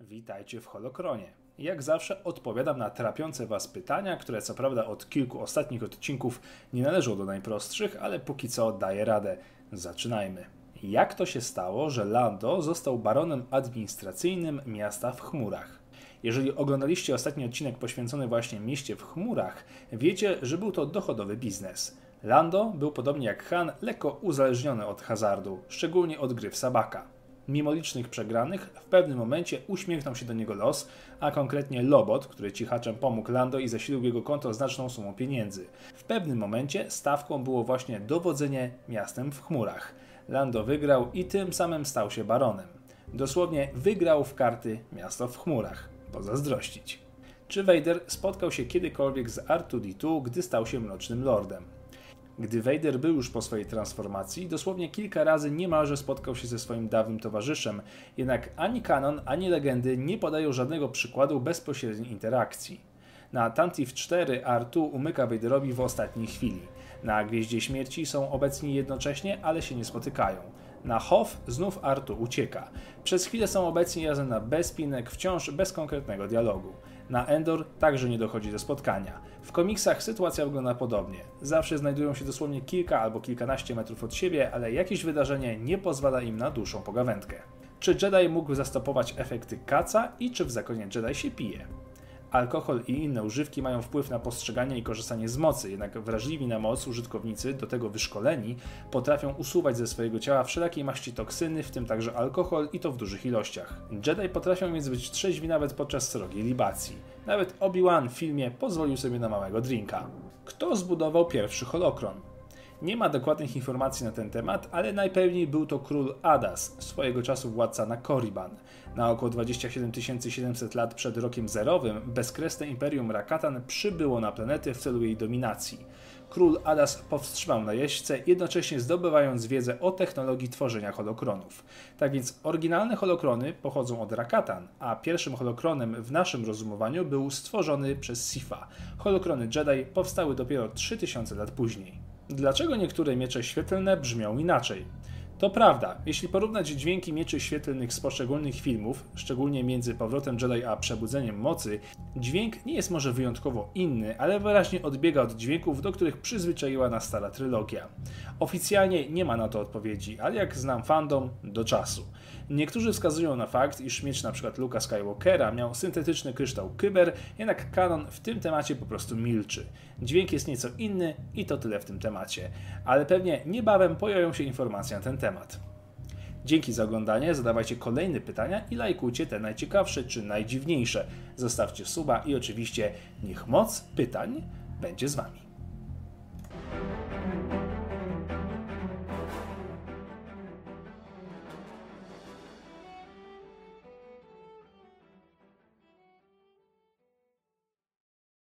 Witajcie w Holokronie. Jak zawsze odpowiadam na trapiące Was pytania, które co prawda od kilku ostatnich odcinków nie należą do najprostszych, ale póki co daję radę. Zaczynajmy. Jak to się stało, że Lando został baronem administracyjnym miasta w chmurach? Jeżeli oglądaliście ostatni odcinek poświęcony właśnie mieście w chmurach, wiecie, że był to dochodowy biznes. Lando był podobnie jak Han lekko uzależniony od hazardu, szczególnie od gry w sabaka. Mimo licznych przegranych, w pewnym momencie uśmiechnął się do niego los, a konkretnie Lobot, który cichaczem pomógł Lando i zasilił jego konto znaczną sumą pieniędzy. W pewnym momencie stawką było właśnie dowodzenie miastem w chmurach. Lando wygrał i tym samym stał się baronem. Dosłownie wygrał w karty miasto w chmurach. Pozazdrościć. Czy Vader spotkał się kiedykolwiek z R2D2, gdy stał się Mrocznym Lordem? Gdy Vader był już po swojej transformacji, dosłownie kilka razy niemalże spotkał się ze swoim dawnym towarzyszem, jednak ani kanon, ani legendy nie podają żadnego przykładu bezpośredniej interakcji. Na Tantive 4 R2 umyka Vaderowi w ostatniej chwili. Na Gwieździe Śmierci są obecni jednocześnie, ale się nie spotykają. Na Hoth znów Artu ucieka. Przez chwilę są obecni razem na Bezpinek, wciąż bez konkretnego dialogu. Na Endor także nie dochodzi do spotkania. W komiksach sytuacja wygląda podobnie. Zawsze znajdują się dosłownie kilka albo kilkanaście metrów od siebie, ale jakieś wydarzenie nie pozwala im na dłuższą pogawędkę. Czy Jedi mógł zastopować efekty kaca i czy w zakonie Jedi się pije? Alkohol i inne używki mają wpływ na postrzeganie i korzystanie z mocy, jednak wrażliwi na moc użytkownicy, do tego wyszkoleni, potrafią usuwać ze swojego ciała wszelakiej maści toksyny, w tym także alkohol i to w dużych ilościach. Jedi potrafią więc być trzeźwi nawet podczas srogiej libacji. Nawet Obi-Wan w filmie pozwolił sobie na małego drinka. Kto zbudował pierwszy holokron? Nie ma dokładnych informacji na ten temat, ale najpewniej był to król Adas, swojego czasu władca na Korriban. Na około 27 700 lat przed rokiem zerowym bezkresne imperium Rakatan przybyło na planetę w celu jej dominacji. Król Adas powstrzymał najeźdźcę, jednocześnie zdobywając wiedzę o technologii tworzenia holokronów. Tak więc oryginalne holokrony pochodzą od Rakatan, a pierwszym holokronem w naszym rozumowaniu był stworzony przez Sifa. Holokrony Jedi powstały dopiero 3000 lat później. Dlaczego niektóre miecze świetlne brzmią inaczej? To prawda, jeśli porównać dźwięki mieczy świetlnych z poszczególnych filmów, szczególnie między powrotem Jedi a przebudzeniem mocy, dźwięk nie jest może wyjątkowo inny, ale wyraźnie odbiega od dźwięków, do których przyzwyczaiła nas stara trylogia. Oficjalnie nie ma na to odpowiedzi, ale jak znam fandom, do czasu. Niektórzy wskazują na fakt, iż miecz np. Luka Skywalkera miał syntetyczny kryształ kyber, jednak kanon w tym temacie po prostu milczy. Dźwięk jest nieco inny i to tyle w tym temacie, ale pewnie niebawem pojawią się informacje na ten temat. Dzięki za oglądanie, zadawajcie kolejne pytania i lajkujcie te najciekawsze czy najdziwniejsze. Zostawcie suba i oczywiście niech moc pytań będzie z Wami.